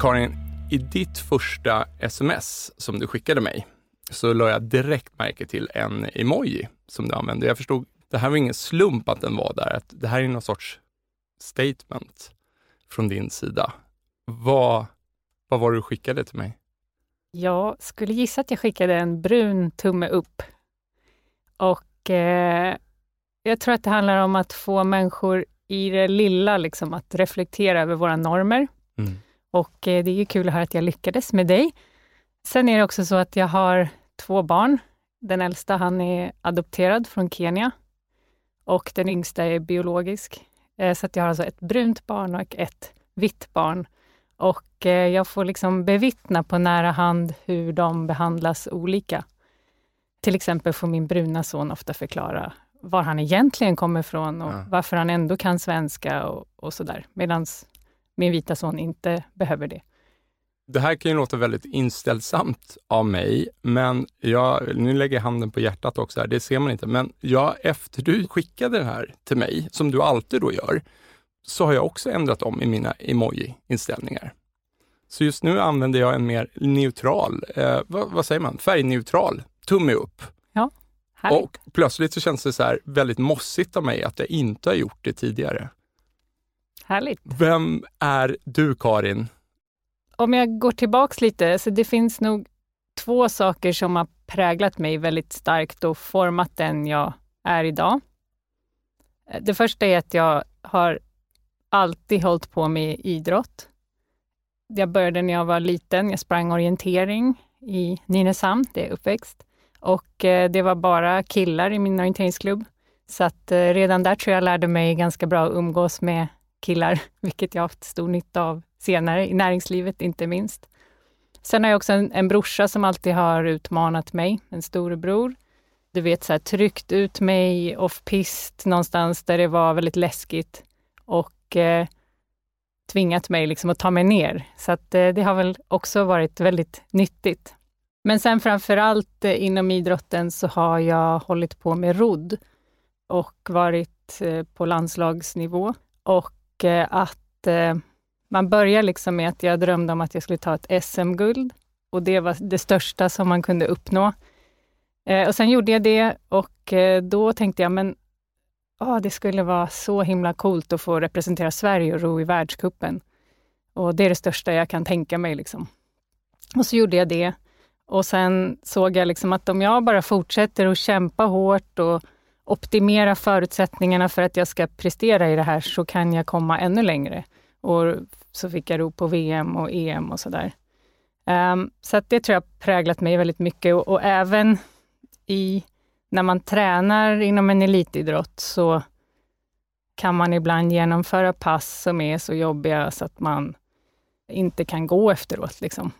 Karin, i ditt första sms som du skickade mig så la jag direkt märke till en emoji som du använde. Jag förstod, det här var ingen slump att den var där. Att det här är någon sorts statement från din sida. Vad, vad var det du skickade till mig? Jag skulle gissa att jag skickade en brun tumme upp. Och eh, jag tror att det handlar om att få människor i det lilla liksom, att reflektera över våra normer. Mm. Och eh, det är ju kul att höra att jag lyckades med dig. Sen är det också så att jag har två barn. Den äldsta han är adopterad från Kenya och den yngsta är biologisk. Eh, så att jag har alltså ett brunt barn och ett vitt barn. Och eh, jag får liksom bevittna på nära hand hur de behandlas olika. Till exempel får min bruna son ofta förklara var han egentligen kommer ifrån och ja. varför han ändå kan svenska och, och sådär. Medan min vita son inte behöver det. Det här kan ju låta väldigt inställsamt av mig, men jag, nu lägger jag handen på hjärtat också, här, det ser man inte, men jag, efter du skickade den här till mig, som du alltid då gör, så har jag också ändrat om i mina emoji-inställningar. Så just nu använder jag en mer neutral, eh, vad, vad, säger man, färgneutral tumme upp. Ja, härligt. Och plötsligt så känns det så här väldigt mossigt av mig att jag inte har gjort det tidigare. Härligt. Vem är du, Karin? Om jag går tillbaks lite, så det finns nog två saker som har präglat mig väldigt starkt och format den jag är idag. Det första är att jag har alltid hållit på med idrott. Jag började när jag var liten. Jag sprang orientering i Nynäshamn, det är uppväxt. Och eh, det var bara killar i min orienteringsklubb. Så att eh, redan där tror jag lärde mig ganska bra att umgås med killar, vilket jag haft stor nytta av senare, i näringslivet inte minst. Sen har jag också en, en brorsa som alltid har utmanat mig, en storebror. Du vet, så här, tryckt ut mig off-pist någonstans där det var väldigt läskigt och eh, tvingat mig liksom att ta mig ner. Så att, eh, det har väl också varit väldigt nyttigt. Men sen framför allt eh, inom idrotten så har jag hållit på med rodd och varit eh, på landslagsnivå. Och Eh, att eh, man börjar liksom med att jag drömde om att jag skulle ta ett SM-guld och det var det största som man kunde uppnå. Eh, och sen gjorde jag det och då tänkte jag, men oh, det skulle vara så himla coolt att få representera Sverige och ro i världskuppen. Och det är det största jag kan tänka mig. Liksom. Och så gjorde jag det. Och sen såg jag liksom att om jag bara fortsätter att kämpa hårt och optimera förutsättningarna för att jag ska prestera i det här, så kan jag komma ännu längre. Och så fick jag ro på VM och EM och sådär. Um, så att det tror jag präglat mig väldigt mycket och, och, även i när man tränar inom en elitidrott så kan man ibland genomföra pass som är så jobbiga så att man inte kan gå efteråt. Liksom.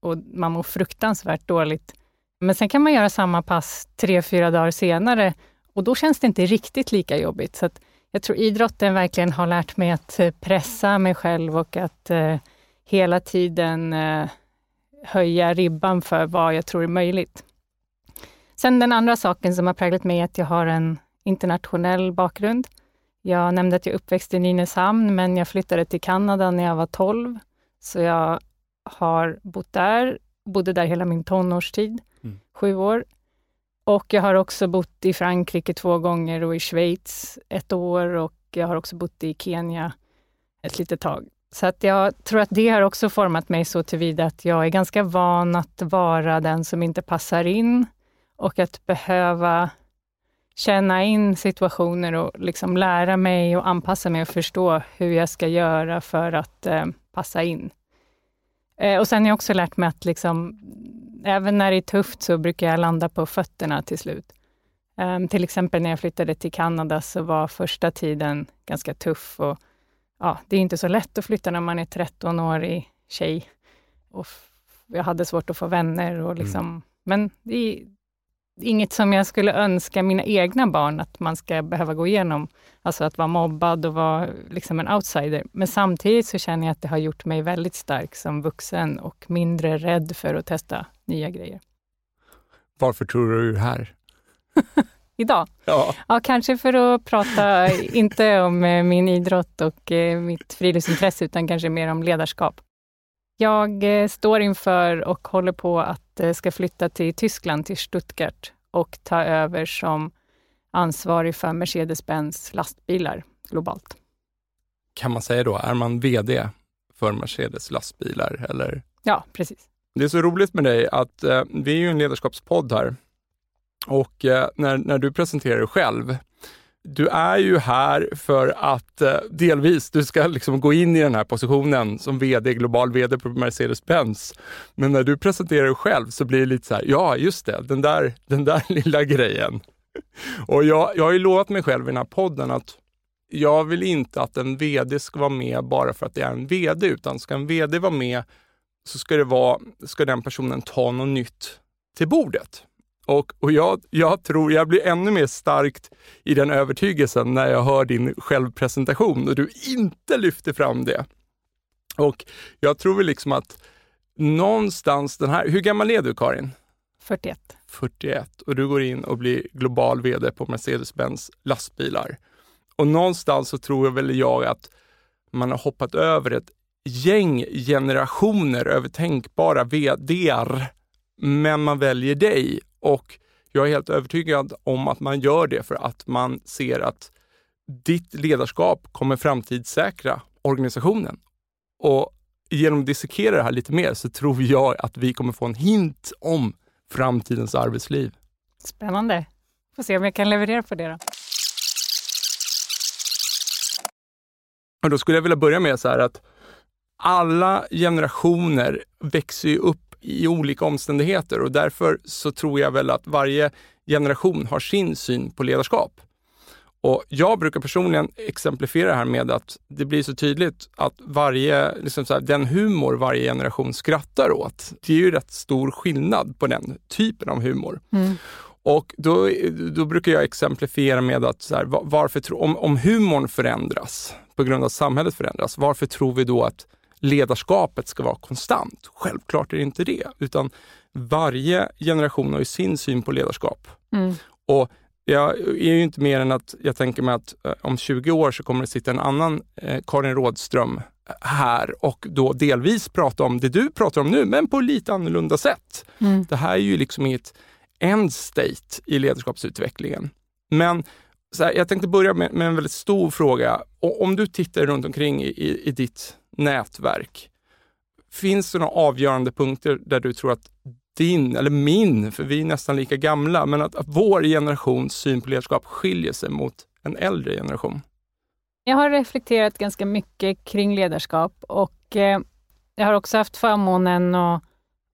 Och man mår fruktansvärt dåligt. Men sen kan man göra samma pass tre, fyra dagar senare och då känns det inte riktigt lika jobbigt. Så jag tror idrotten verkligen har lärt mig att eh, pressa mig själv och att eh, hela tiden eh, höja ribban för vad jag tror är möjligt. Sen den andra saken som har präglat mig är att jag har en internationell bakgrund. Jag nämnde att jag är uppväxt i Nynäshamn, men jag flyttade till Kanada när jag var 12. Så jag har bott där, bodde där hela min tonårstid, mm. sju år. Och jag har också bott i Frankrike två gånger och i Schweiz ett år och jag har också bott i Kenya ett litet tag. Så att jag tror att det har också format mig så tillvida att jag är ganska van att vara den som inte passar in och att behöva känna in situationer och liksom lära mig och anpassa mig och förstå hur jag ska göra för att eh, passa in. Eh, och sen har jag också lärt mig att liksom, även när det är tufft så brukar jag landa på fötterna till slut. Um, till exempel när jag flyttade till Kanada så var första tiden ganska tuff. Och, ja, det är inte så lätt att flytta när man är 13-årig tjej. Och jag hade svårt att få vänner. Och liksom, mm. Men det inget som jag skulle önska mina egna barn att man ska behöva gå igenom. Alltså att vara mobbad och vara liksom en outsider. Men samtidigt så känner jag att det har gjort mig väldigt stark som vuxen och mindre rädd för att testa nya grejer. Varför tror du du är här? Idag? Ja. ja, kanske för att prata, inte om eh, min idrott och eh, mitt friluftsintresse, utan kanske mer om ledarskap. Jag eh, står inför och håller på att ska flytta till Tyskland, till Stuttgart och ta över som ansvarig för Mercedes-Benz lastbilar globalt. Kan man säga då, är man VD för Mercedes lastbilar? Eller? Ja, precis. Det är så roligt med dig att eh, vi är ju en ledarskapspodd här och eh, när, när du presenterar dig själv, du är ju här för att eh, delvis, du ska liksom gå in i den här positionen som VD, global VD på Mercedes-Benz. Men när du presenterar dig själv så blir det lite så här, ja just det, den där, den där lilla grejen. Och jag, jag har ju lovat mig själv i den här podden att jag vill inte att en VD ska vara med bara för att det är en VD, utan ska en VD vara med så ska, det vara, ska den personen ta något nytt till bordet. Och, och jag, jag tror jag blir ännu mer starkt i den övertygelsen när jag hör din självpresentation och du inte lyfter fram det. Och jag tror väl liksom att någonstans den här, hur gammal är du Karin? 41. 41 och du går in och blir global VD på Mercedes-Benz lastbilar. Och någonstans så tror jag väl jag att man har hoppat över ett gäng generationer över tänkbara VDR, men man väljer dig och jag är helt övertygad om att man gör det för att man ser att ditt ledarskap kommer framtidssäkra organisationen. Och genom att dissekera det här lite mer så tror jag att vi kommer få en hint om framtidens arbetsliv. Spännande. Får se om jag kan leverera på det då. Och då skulle jag vilja börja med så här att alla generationer växer ju upp i olika omständigheter och därför så tror jag väl att varje generation har sin syn på ledarskap. Och Jag brukar personligen exemplifiera det här med att det blir så tydligt att varje, liksom så här, den humor varje generation skrattar åt, det är ju rätt stor skillnad på den typen av humor. Mm. Och då, då brukar jag exemplifiera med att så här, varför, om, om humorn förändras på grund av att samhället förändras, varför tror vi då att ledarskapet ska vara konstant. Självklart är det inte det, utan varje generation har ju sin syn på ledarskap. Mm. Och jag är ju inte mer än att jag tänker mig att eh, om 20 år så kommer det sitta en annan eh, Karin Rådström här och då delvis prata om det du pratar om nu, men på lite annorlunda sätt. Mm. Det här är ju liksom i ett end state i ledarskapsutvecklingen. Men här, jag tänkte börja med, med, en väldigt stor fråga. Om du tittar runt omkring i, i, i ditt nätverk. Finns det några avgörande punkter där du tror att din, eller min, för vi är nästan lika gamla, men att, att vår generations syn på ledarskap skiljer sig mot en äldre generation? Jag har reflekterat ganska mycket kring ledarskap och eh, jag har också haft förmånen att,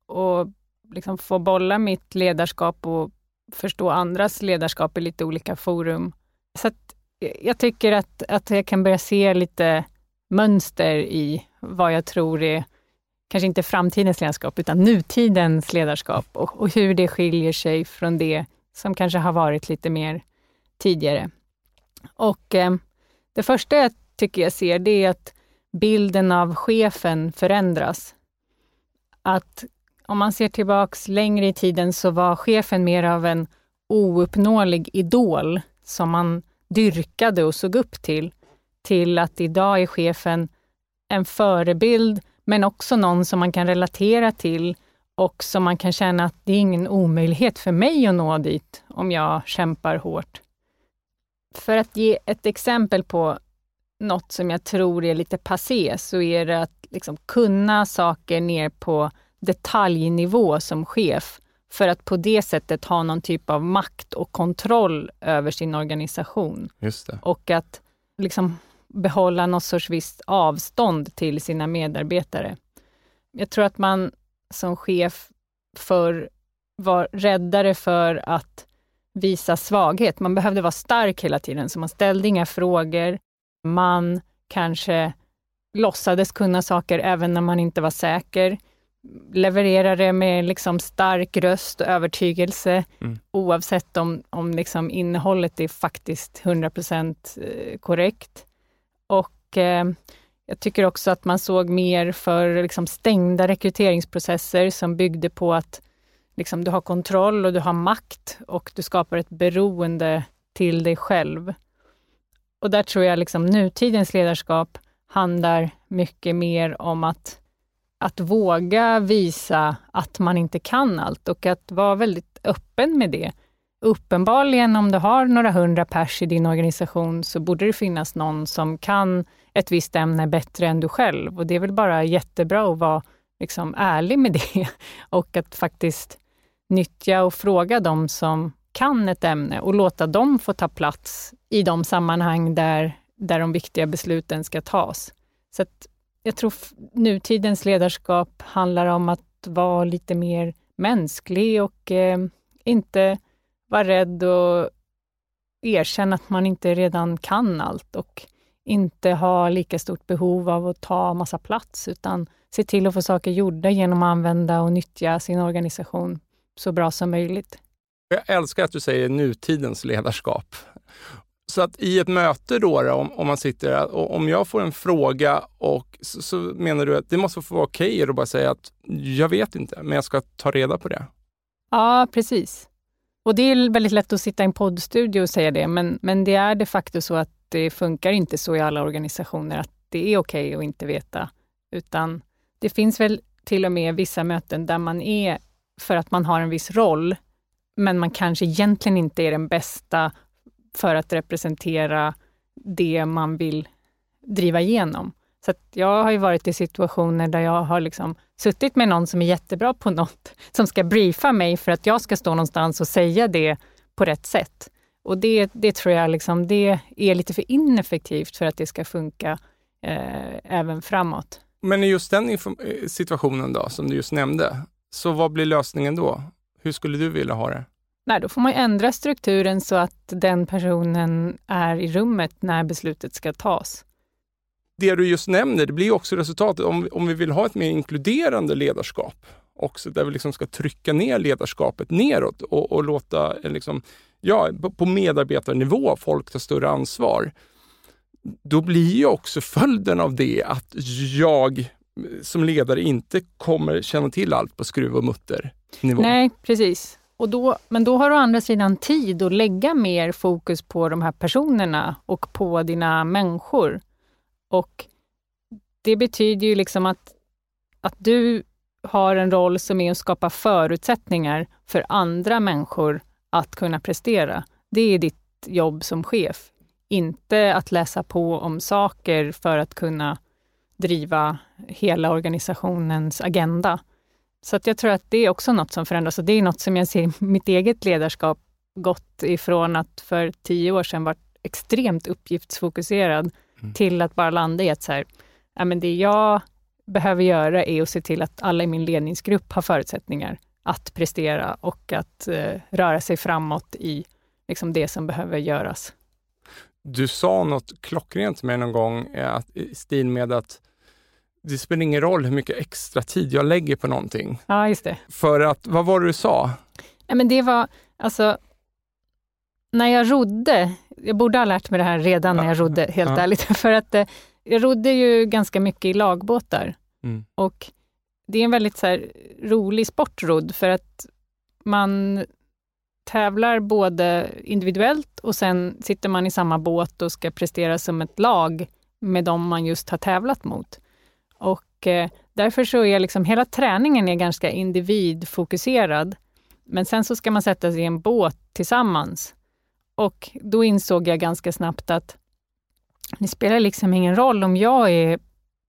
att liksom få bolla mitt ledarskap och förstå andras ledarskap i lite olika forum. Så att jag tycker att, att jag kan börja se lite mönster i vad jag tror är, kanske inte framtidens ledarskap, utan nutidens ledarskap och, och hur det skiljer sig från det som kanske har varit lite mer tidigare. Och eh, Det första jag tycker jag ser, det är att bilden av chefen förändras. Att om man ser tillbaks längre i tiden så var chefen mer av en ouppnåelig idol som man dyrkade och såg upp till, till att idag är chefen en förebild, men också någon som man kan relatera till och som man kan känna att det är ingen omöjlighet för mig att nå dit om jag kämpar hårt. För att ge ett exempel på något som jag tror är lite passé, så är det att liksom kunna saker ner på detaljnivå som chef, för att på det sättet ha någon typ av makt och kontroll över sin organisation. Och att liksom behålla något sorts visst avstånd till sina medarbetare. Jag tror att man som chef för var räddare för att visa svaghet. Man behövde vara stark hela tiden, så man ställde inga frågor. Man kanske låtsades kunna saker även när man inte var säker. Levererade med liksom stark röst och övertygelse, mm. oavsett om, om liksom innehållet är faktiskt 100 eh, korrekt. Och eh, jag tycker också att man såg mer för liksom stängda rekryteringsprocesser som byggde på att liksom, du har kontroll och du har makt och du skapar ett beroende till dig själv. Och där tror jag liksom nutidens ledarskap handlar mycket mer om att, att våga visa att man inte kan allt och att vara väldigt öppen med det. Uppenbarligen, om du har några hundra pers i din organisation, så borde det finnas någon som kan ett visst ämne bättre än du själv. Och det är väl bara jättebra att vara liksom ärlig med det och att faktiskt nyttja och fråga de som kan ett ämne och låta dem få ta plats i de sammanhang där, där de viktiga besluten ska tas. Så jag tror nutidens ledarskap handlar om att vara lite mer mänsklig och eh, inte vara rädd och erkänna att man inte redan kan allt och inte ha lika stort behov av att ta massa plats, utan se till att få saker gjorda genom att använda och nyttja sin organisation så bra som möjligt. Jag älskar att du säger nutidens ledarskap. Så att i ett möte då, då om, om, man sitter där, och om jag får en fråga och så, så menar du att det måste få vara okej okay att bara säga att jag vet inte, men jag ska ta reda på det? Ja, precis. Och det är väldigt lätt att sitta i en poddstudio och säga det, men, men det är de facto så att det funkar inte så i alla organisationer att det är okej okay att inte veta, utan det finns väl till och med vissa möten där man är för att man har en viss roll, men man kanske egentligen inte är den bästa för att representera det man vill driva igenom. Så jag har ju varit i situationer där jag har liksom suttit med någon som är jättebra på något, som ska briefa mig för att jag ska stå någonstans och säga det på rätt sätt. Och det, det tror jag liksom, det är lite för ineffektivt för att det ska funka eh, även framåt. Men i just den eh, situationen då, som du just nämnde, så vad blir lösningen då? Hur skulle du vilja ha det? Nej, då får man ändra strukturen så att den personen är i rummet när beslutet ska tas. Det du just nämner, det blir också resultatet. Om, om vi vill ha ett mer inkluderande ledarskap, också där vi liksom ska trycka ner ledarskapet neråt och, och låta liksom, ja, på medarbetarnivå folk ta större ansvar. Då blir ju också följden av det att jag som ledare inte kommer känna till allt på skruv och mutter nivå. Nej, precis. Och då, men då har du å andra sidan tid att lägga mer fokus på de här personerna och på dina människor. Och det betyder ju liksom att, att du har en roll som är att skapa förutsättningar för andra människor att kunna prestera. Det är ditt jobb som chef. Inte att läsa på om saker för att kunna driva hela organisationens agenda. Så att jag tror att det är också något som förändras och det är något som jag ser i mitt eget ledarskap gått ifrån att för tio år sedan var extremt uppgiftsfokuserad mm. till att bara landa i att så här, ja, men det jag behöver göra är att se till att alla i min ledningsgrupp har förutsättningar att prestera och att eh, röra sig framåt i liksom, det som behöver göras. Du sa något klockrent till mig någon gång eh, att, i stil med att det spelar ingen roll hur mycket extra tid jag lägger på någonting. Ja, just det. För att, vad var det du sa? Ja, men det var, alltså, när jag rodde jag borde ha lärt mig det här redan när jag rodde, helt ja. ärligt. För att eh, jag rodde ju ganska mycket i lagbåtar. Mm. Och det är en väldigt så här, rolig sportrodd, för att man tävlar både individuellt och sen sitter man i samma båt och ska prestera som ett lag med dem man just har tävlat mot. Och eh, därför så är liksom hela träningen är ganska individfokuserad. Men sen så ska man sätta sig i en båt tillsammans. Och då insåg jag ganska snabbt att det spelar liksom ingen roll om jag är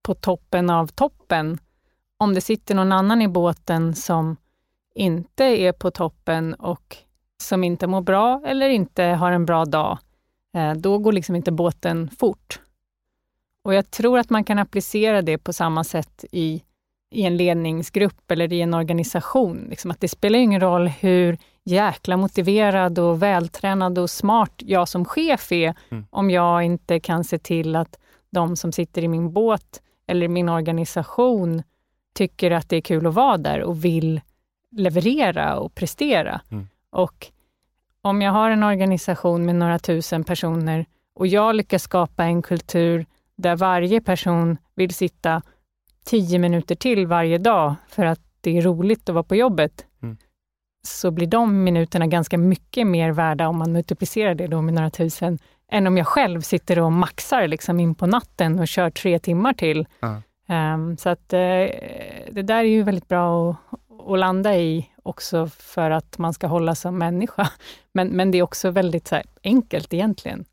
på toppen av toppen, om det sitter någon annan i båten som inte är på toppen och som inte mår bra eller inte har en bra dag, eh, då går liksom inte båten fort. Och jag tror att man kan applicera det på samma sätt i, i en ledningsgrupp eller i en organisation. Liksom att det spelar ingen roll hur jäkla motiverad och vältränad och smart jag som chef är, mm. om jag inte kan se till att de som sitter i min båt eller min organisation tycker att det är kul att vara där och vill leverera och prestera. Mm. Och om jag har en organisation med några tusen personer och jag lyckas skapa en kultur där varje person vill sitta tio minuter till varje dag för att det är roligt att vara på jobbet, mm. så blir de minuterna ganska mycket mer värda om man multiplicerar det då med några tusen, än om jag själv sitter och maxar liksom in på natten och kör tre timmar till. Mm. Um, så att uh, det där är ju väldigt bra att, att landa i också för att man ska hålla som människa. Men, men det är också väldigt så enkelt egentligen.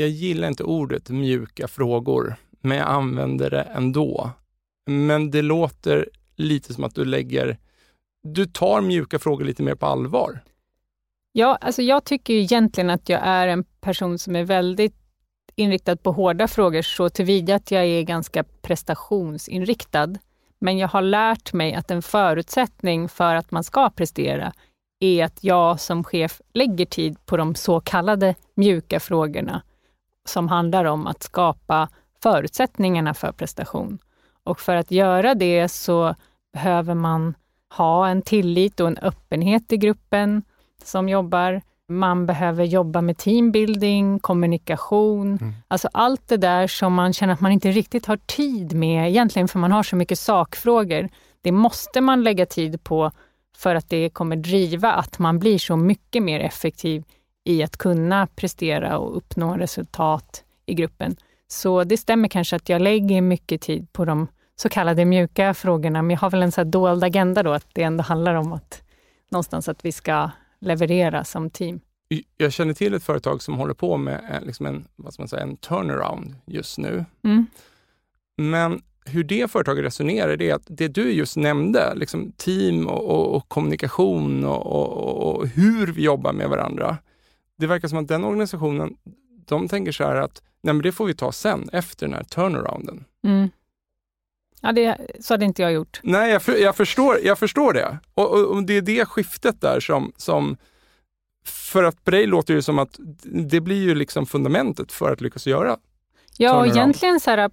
Jag gillar inte ordet mjuka frågor, men jag använder det ändå. Men det låter lite som att du lägger, du tar mjuka frågor lite mer på allvar. Ja, alltså jag tycker egentligen att jag är en person som är väldigt inriktad på hårda frågor, så tillvida att jag är ganska prestationsinriktad. Men jag har lärt mig att en förutsättning för att man ska prestera är att jag som chef lägger tid på de så kallade mjuka frågorna som handlar om att skapa förutsättningarna för prestation. Och för att göra det så behöver man ha en tillit och en öppenhet i gruppen som jobbar. Man behöver jobba med teambuilding, kommunikation, mm. alltså allt det där som man känner att man inte riktigt har tid med egentligen, för man har så mycket sakfrågor. Det måste man lägga tid på för att det kommer driva att man blir så mycket mer effektiv i att kunna prestera och uppnå resultat i gruppen. Så det stämmer kanske att jag lägger mycket tid på de så kallade mjuka frågorna, men jag har väl en så dold agenda då, att det ändå handlar om att någonstans att vi ska leverera som team. Jag känner till ett företag som håller på med en, liksom en, vad man säga, en turnaround just nu. Mm. Men hur det företaget resonerar, det är att det du just nämnde, liksom team och, och, och kommunikation och, och, hur vi jobbar med varandra. Det verkar som att den organisationen, de tänker så här att nej men det får vi ta sen, efter den här turnarounden. Mm. Ja, det, så hade inte jag gjort. Nej, jag, för, jag, förstår, jag förstår det. Och, och, och, det är det skiftet där som, som för att dig låter det som att det blir ju liksom fundamentet för att lyckas göra Ja, och egentligen så här,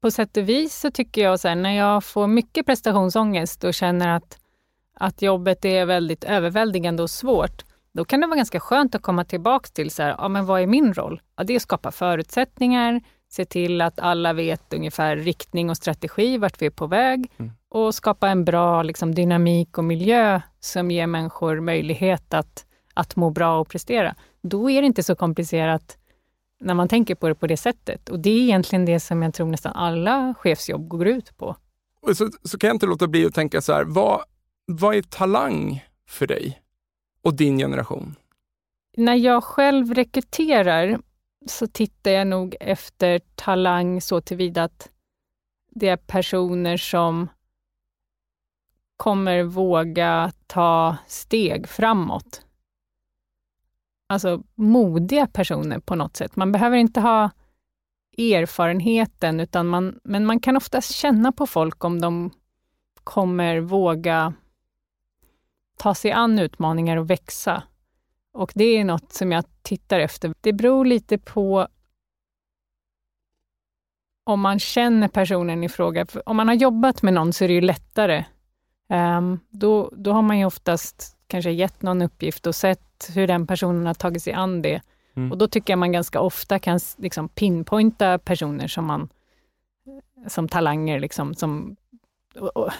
på sätt och vis så tycker jag så här, när jag får mycket prestationsångest och känner att, att jobbet är väldigt överväldigande och svårt, då kan det vara ganska skönt att komma tillbaka till så här, ja, men vad är min roll? Ja, det är att skapa förutsättningar, se till att alla vet ungefär riktning och strategi, vart vi är på väg mm. och skapa en bra liksom, dynamik och miljö som ger människor möjlighet att, att må bra och prestera. Då är det inte så komplicerat när man tänker på det på det sättet. Och det är egentligen det som jag tror nästan alla chefsjobb går ut på. Så, så kan jag inte låta bli att tänka så här, vad, vad är talang för dig och din generation? När jag själv rekryterar så tittar jag nog efter talang så tillvida att det är personer som kommer våga ta steg framåt. Alltså modiga personer på något sätt. Man behöver inte ha erfarenheten, utan man, men man kan oftast känna på folk om de kommer våga ta sig an utmaningar och växa. Och det är något som jag tittar efter. Det beror lite på om man känner personen i fråga. Om man har jobbat med någon så är det ju lättare. Um, då, då har man ju oftast kanske gett någon uppgift och sett hur den personen har tagit sig an det. Mm. Och då tycker jag man ganska ofta kan liksom pinpointa personer som man som talanger. Liksom, som,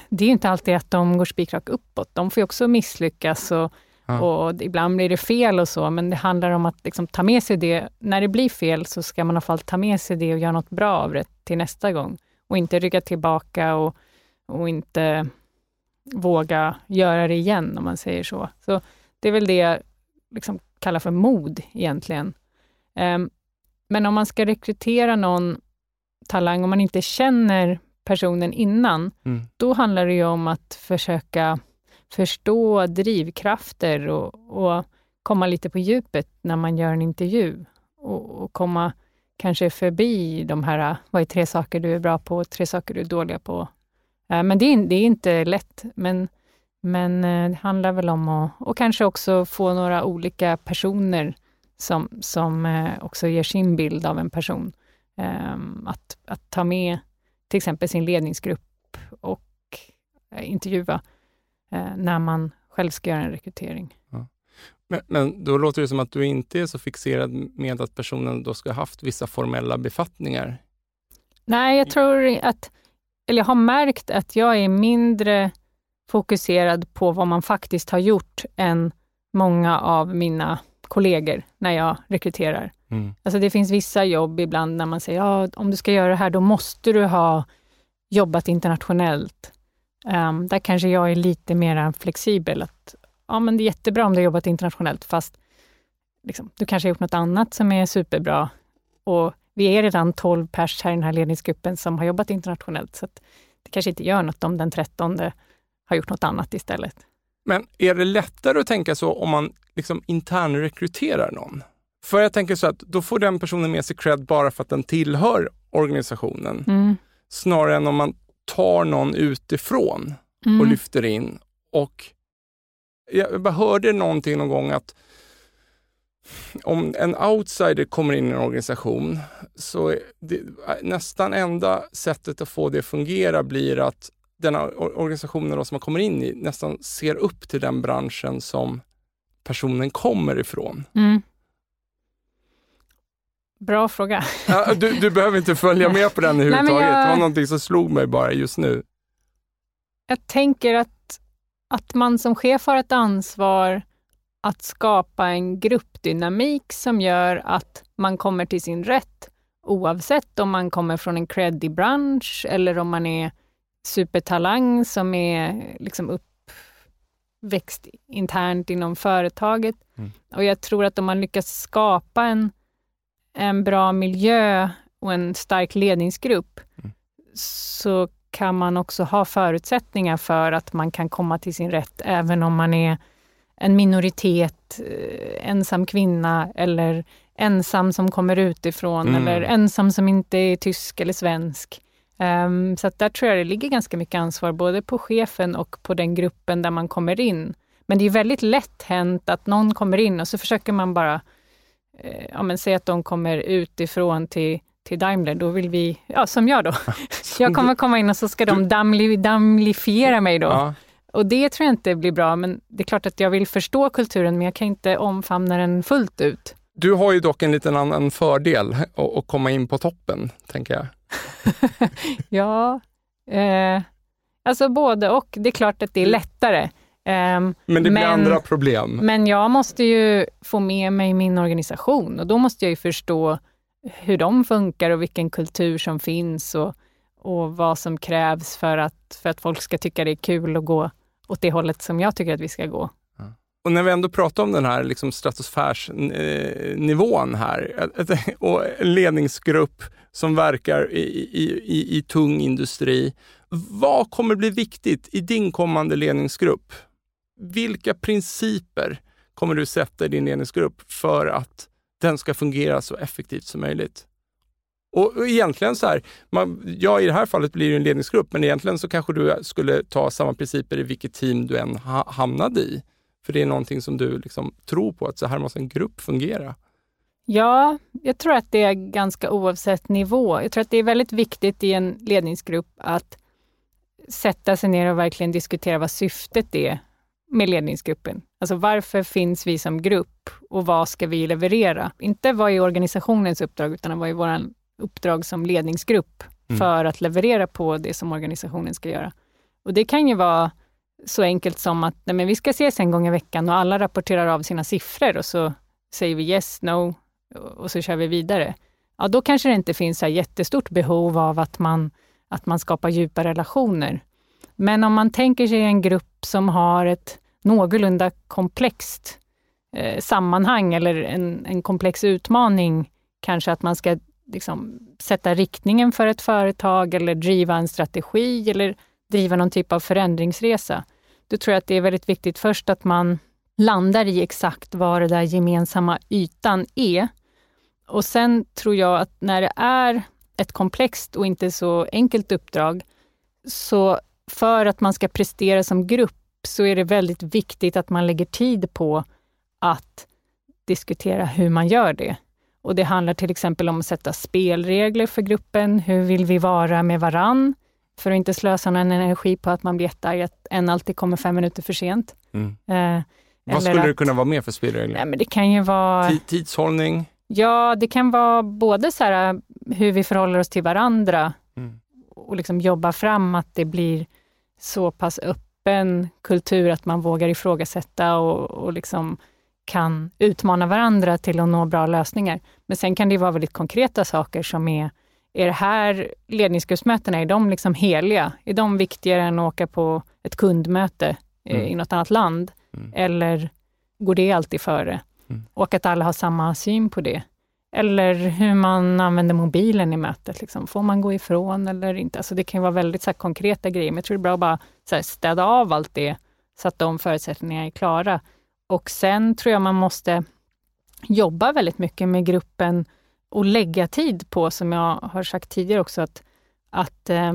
det är inte alltid att de går spikrak uppåt. De får också misslyckas och, ja. och ibland blir det fel och så, men det handlar om att liksom, ta med sig det. När det blir fel så ska man i alla fall ta med sig det och göra något bra av det till nästa gång. Och inte rygga tillbaka och, och inte våga göra det igen, om man säger så. Så det är väl det jag liksom kallar för mod egentligen. Um, men om man ska rekrytera någon talang, om man inte känner personen innan, mm. då handlar det ju om att försöka förstå drivkrafter och, och, komma lite på djupet när man gör en intervju. Och, och, komma kanske förbi de här, vad är tre saker du är bra på, tre saker du är dåliga på. Eh, men det är, det är inte lätt, men, men eh, det handlar väl om att och kanske också få några olika personer som, som eh, också ger sin bild av en person. Ehm, att, att ta med till exempel sin ledningsgrupp och eh, intervjua eh, när man själv ska göra en rekrytering. Ja. Men, men, då låter det som att du inte är så fixerad med att personen då ska ha haft vissa formella befattningar? Nej, jag tror att, eller jag har märkt att jag är mindre fokuserad på vad man faktiskt har gjort än många av mina kollegor när jag rekryterar. Mm. Alltså det finns vissa jobb ibland när man säger, ja, om du ska göra det här, då måste du ha jobbat internationellt. Um, där kanske jag är lite mer flexibel. Att, ja, men det är jättebra om du har jobbat internationellt, fast liksom, du kanske har gjort något annat som är superbra. Och vi är redan 12 pers här i den här ledningsgruppen som har jobbat internationellt, så det kanske inte gör något om den 13 har gjort något annat istället. Men är det lättare att tänka så om man liksom internrekryterar någon? För jag tänker så att då får den personen med sig cred bara för att den tillhör organisationen. Mm. Snarare än om man tar någon utifrån mm. och lyfter in. Och jag bara hörde någonting någon gång att om en outsider kommer in i en organisation så det, nästan enda sättet att få det att fungera blir att den organisationen som man kommer in i nästan ser upp till den branschen som personen kommer ifrån. Mm. Bra fråga. Ja, du, du, behöver inte följa med på den överhuvudtaget. jag... Det var någonting som slog mig bara just nu. Jag tänker att, att man som chef har ett ansvar att skapa en gruppdynamik som gör att man kommer till sin rätt oavsett om man kommer från en creddig bransch eller om man är supertalang som är liksom uppväxt internt inom företaget. Mm. Och jag tror att om man lyckas skapa en en bra miljö och en stark ledningsgrupp, mm. så kan man också ha förutsättningar för att man kan komma till sin rätt, även om man är en minoritet, eh, ensam kvinna eller ensam som kommer utifrån mm. eller ensam som inte är tysk eller svensk. Um, så där tror jag det ligger ganska mycket ansvar både på chefen och på den gruppen där man kommer in. Men det är väldigt lätt hänt att någon kommer in och så försöker man bara Eh, ja, men säg att de kommer utifrån till, till Daimler, då vill vi, ja som jag då. jag kommer komma in och så ska de damli, damlifiera mig då. Ja. Och det tror jag inte blir bra, men det är klart att jag vill förstå kulturen, men jag kan inte omfamna den fullt ut. Du har ju dock en liten annan fördel att komma in på toppen, tänker jag. ja, eh, alltså både och. Det är klart att det är lättare. Um, men det blir men, andra problem. Men jag måste ju få med mig min organisation och då måste jag ju förstå hur de funkar och vilken kultur som finns och, och vad som krävs för att, för att folk ska tycka det är kul att gå åt det hållet som jag tycker att vi ska gå. Och när vi ändå pratar om den här liksom stratosfärsnivån här och en ledningsgrupp som verkar i, i, i, i tung industri. Vad kommer bli viktigt i din kommande ledningsgrupp? Vilka principer kommer du sätta i din ledningsgrupp för att den ska fungera så effektivt som möjligt? Och, egentligen så här, man, ja i det här fallet blir det en ledningsgrupp, men egentligen så kanske du skulle ta samma principer i vilket team du än ha, hamnade i. För det är någonting som du liksom tror på, att så här måste en grupp fungera. Ja, jag tror att det är ganska oavsett nivå. Jag tror att det är väldigt viktigt i en ledningsgrupp att sätta sig ner och verkligen diskutera vad syftet är med ledningsgruppen. Alltså varför finns vi som grupp och vad ska vi leverera? Inte vad är organisationens uppdrag, utan vad är vårt uppdrag som ledningsgrupp mm. för att leverera på det som organisationen ska göra. Och det kan ju vara så enkelt som att nej, men vi ska ses en gång i veckan och alla rapporterar av sina siffror och så säger vi yes, no och så kör vi vidare. Ja, då kanske det inte finns så jättestort behov av att man, att man skapar djupa relationer. Men om man tänker sig en grupp som har ett någorlunda komplext eh, sammanhang eller en, en komplex utmaning, kanske att man ska liksom, sätta riktningen för ett företag eller driva en strategi eller driva någon typ av förändringsresa. Då tror jag att det är väldigt viktigt först att man landar i exakt vad den där gemensamma ytan är. Och sen tror jag att när det är ett komplext och inte så enkelt uppdrag, så för att man ska prestera som grupp så är det väldigt viktigt att man lägger tid på att diskutera hur man gör det. Och Det handlar till exempel om att sätta spelregler för gruppen. Hur vill vi vara med varann? För att inte slösa någon energi på att man blir jättearg att en alltid kommer fem minuter för sent. Mm. Eh, Vad skulle att, det kunna vara mer för spelregler? Nej, men det kan ju vara... Tidshållning? Ja, det kan vara både så här, hur vi förhåller oss till varandra mm. Och liksom jobba fram att det blir så pass öppen kultur att man vågar ifrågasätta och, och liksom kan utmana varandra till att nå bra lösningar. Men sen kan det vara väldigt konkreta saker som är, är det här ledningsgruppsmötena, är de liksom heliga? Är de viktigare än att åka på ett kundmöte eh, mm. i något annat land? Mm. Eller går det alltid före? Mm. Och att alla har samma syn på det. Eller hur man använder mobilen i mötet. Liksom. Får man gå ifrån eller inte? Alltså det kan vara väldigt så här, konkreta grejer, men jag tror det är bra att bara så här, städa av allt det, så att de förutsättningarna är klara. Och sen tror jag man måste jobba väldigt mycket med gruppen och lägga tid på, som jag har sagt tidigare också, att, att, eh,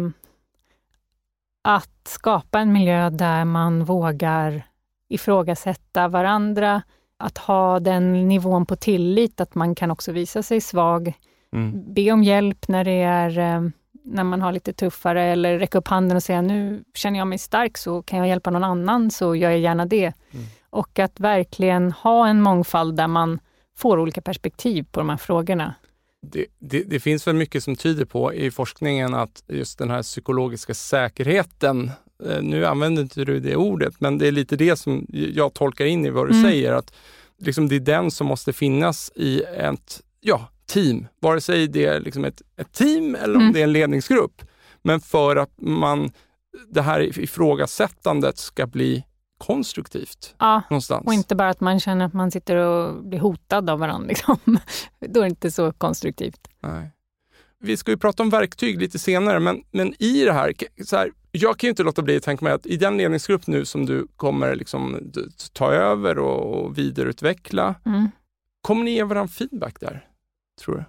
att skapa en miljö där man vågar ifrågasätta varandra, att ha den nivån på tillit att man kan också visa sig svag, mm. be om hjälp när det är eh, när man har lite tuffare eller räcka upp handen och säga nu känner jag mig stark så kan jag hjälpa någon annan så gör jag gärna det. Mm. Och att verkligen ha en mångfald där man får olika perspektiv på de här frågorna. Det, det, det, finns väl mycket som tyder på i forskningen att just den här psykologiska säkerheten, nu använder inte du det ordet, men det är lite det som jag tolkar in i vad du mm. säger, att liksom det är den som måste finnas i ett ja, team, vare sig det är liksom ett, ett team eller om mm. det är en ledningsgrupp. Men för att man, det här ifrågasättandet ska bli konstruktivt. Ja, någonstans. och inte bara att man känner att man sitter och blir hotad av varandra. Liksom. Då är det inte så konstruktivt. Nej. Vi ska ju prata om verktyg lite senare, men, men i det här, så här, jag kan ju inte låta bli att tänka mig att i den ledningsgrupp nu som du kommer liksom ta över och, vidareutveckla, mm. kommer ni ge varandra feedback där, tror du?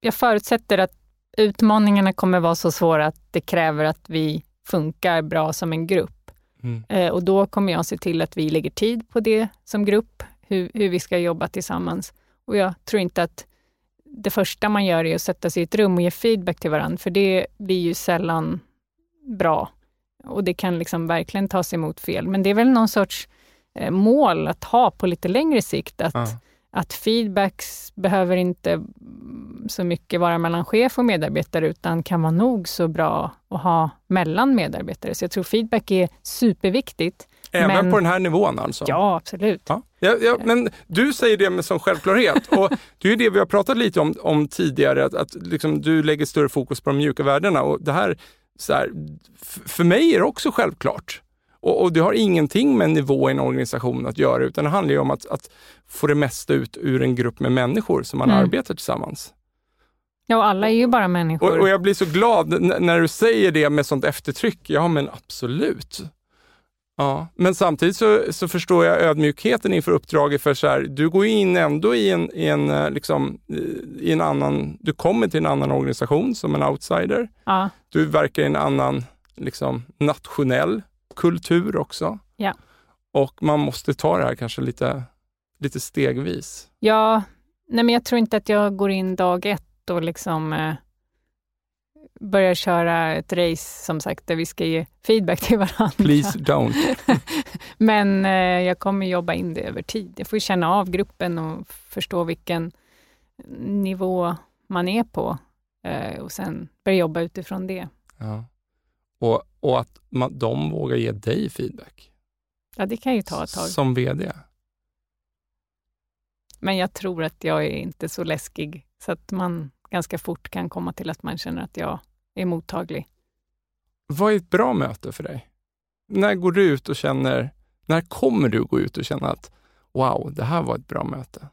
Jag förutsätter att utmaningarna kommer vara så svåra att det kräver att vi funkar bra som en grupp. Mm. Eh, och då kommer jag se till att vi lägger tid på det som grupp, hur, hur vi ska jobba tillsammans. Och jag tror inte att det första man gör är att sätta sig i ett rum och ge feedback till varandra, för det blir ju sällan bra. Och det kan liksom verkligen tas emot fel. Men det är väl någon sorts eh, mål att ha på lite längre sikt, att, ja. att feedbacks behöver inte så mycket vara mellan chef och medarbetare, utan kan vara nog så bra att ha mellan medarbetare. Så jag tror feedback är superviktigt. Även men... på den här nivån alltså? Ja, absolut. Ja. Ja, ja, men du säger det med sån självklarhet och det är det vi har pratat lite om, om tidigare, att, att liksom du lägger större fokus på de mjuka värdena och det här, så här, för mig är det också självklart. Och, och, det har ingenting med nivå i en organisation att göra, utan det handlar ju om att, att få det mesta ut ur en grupp med människor som man mm. arbetar tillsammans. Ja, och alla är ju bara människor. Och, och jag blir så glad när du säger det med sånt eftertryck. Ja, men absolut. Ja, men samtidigt så, så förstår jag ödmjukheten inför uppdraget. för så här, Du går in ändå i en, i en, eh, liksom, i en annan... Du kommer till en annan organisation som en outsider. Ja. Du verkar i en annan liksom, nationell kultur också. Ja. Och man måste ta det här kanske lite, lite stegvis. Ja, nej men jag tror inte att jag går in dag ett och liksom eh, börjar köra ett race, som sagt, där vi ska ge feedback till varandra. Please don't. Men eh, jag kommer jobba in det över tid. Jag får känna av gruppen och förstå vilken nivå man är på eh, och sen börja jobba utifrån det. Ja. Och, och att man, de vågar ge dig feedback. Ja, det kan ju ta ett tag. Som VD. Men jag tror att jag är inte så läskig, så att man ganska fort kan komma till att man känner att jag är mottaglig. Vad är ett bra möte för dig? När går du ut och känner, när kommer du gå ut och känna att wow, det här var ett bra möte?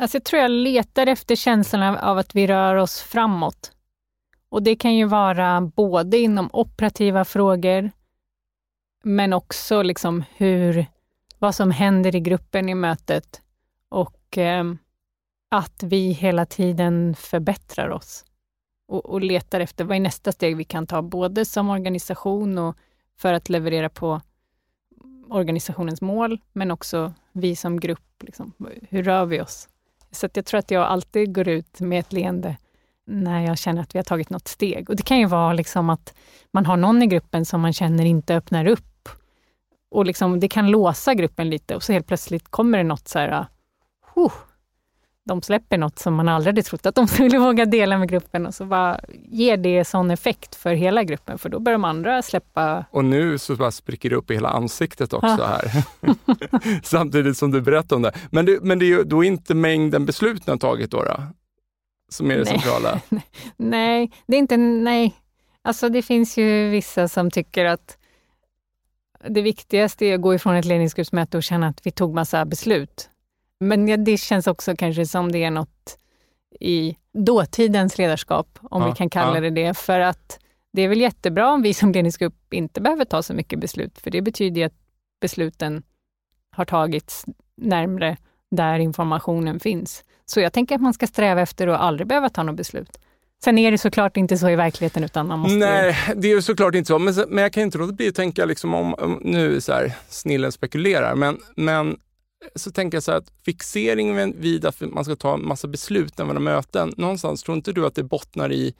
Alltså jag tror jag letar efter känslan av att vi rör oss framåt. Och det kan ju vara både inom operativa frågor, men också liksom hur, vad som händer i gruppen i mötet och eh, att vi hela tiden förbättrar oss och, och letar efter vad är nästa steg vi kan ta, både som organisation och för att leverera på organisationens mål, men också vi som grupp. Liksom, hur rör vi oss? Så jag tror att jag alltid går ut med ett leende när jag känner att vi har tagit något steg. Och Det kan ju vara liksom att man har någon i gruppen som man känner inte öppnar upp. Och liksom, Det kan låsa gruppen lite och så helt plötsligt kommer det något så här, uh, de släpper något som man aldrig hade trott att de skulle våga dela med gruppen och så bara ger det sån effekt för hela gruppen, för då börjar de andra släppa. Och nu så bara spricker det upp i hela ansiktet också här. Samtidigt som du berättar om det. Men det, men det är ju då inte mängden beslut ni har tagit då, då? Som är det nej. centrala? nej, det är inte, nej. Alltså det finns ju vissa som tycker att det viktigaste är att gå ifrån ett ledningsgruppsmöte och känna att vi tog massa beslut. Men det känns också kanske som det är något i dåtidens ledarskap, om ja, vi kan kalla ja. det det. För att det är väl jättebra om vi som ledningsgrupp inte behöver ta så mycket beslut, för det betyder ju att besluten har tagits närmre där informationen finns. Så jag tänker att man ska sträva efter att aldrig behöva ta något beslut. Sen är det såklart inte så i verkligheten, utan man måste... Nej, det är såklart inte så. Men, men jag kan inte låta bli att tänka, liksom om, om nu så här, snillen spekulerar, men, men så tänker jag så här att fixeringen vid att man ska ta en massa beslut när man har möten, någonstans tror inte du att det bottnar i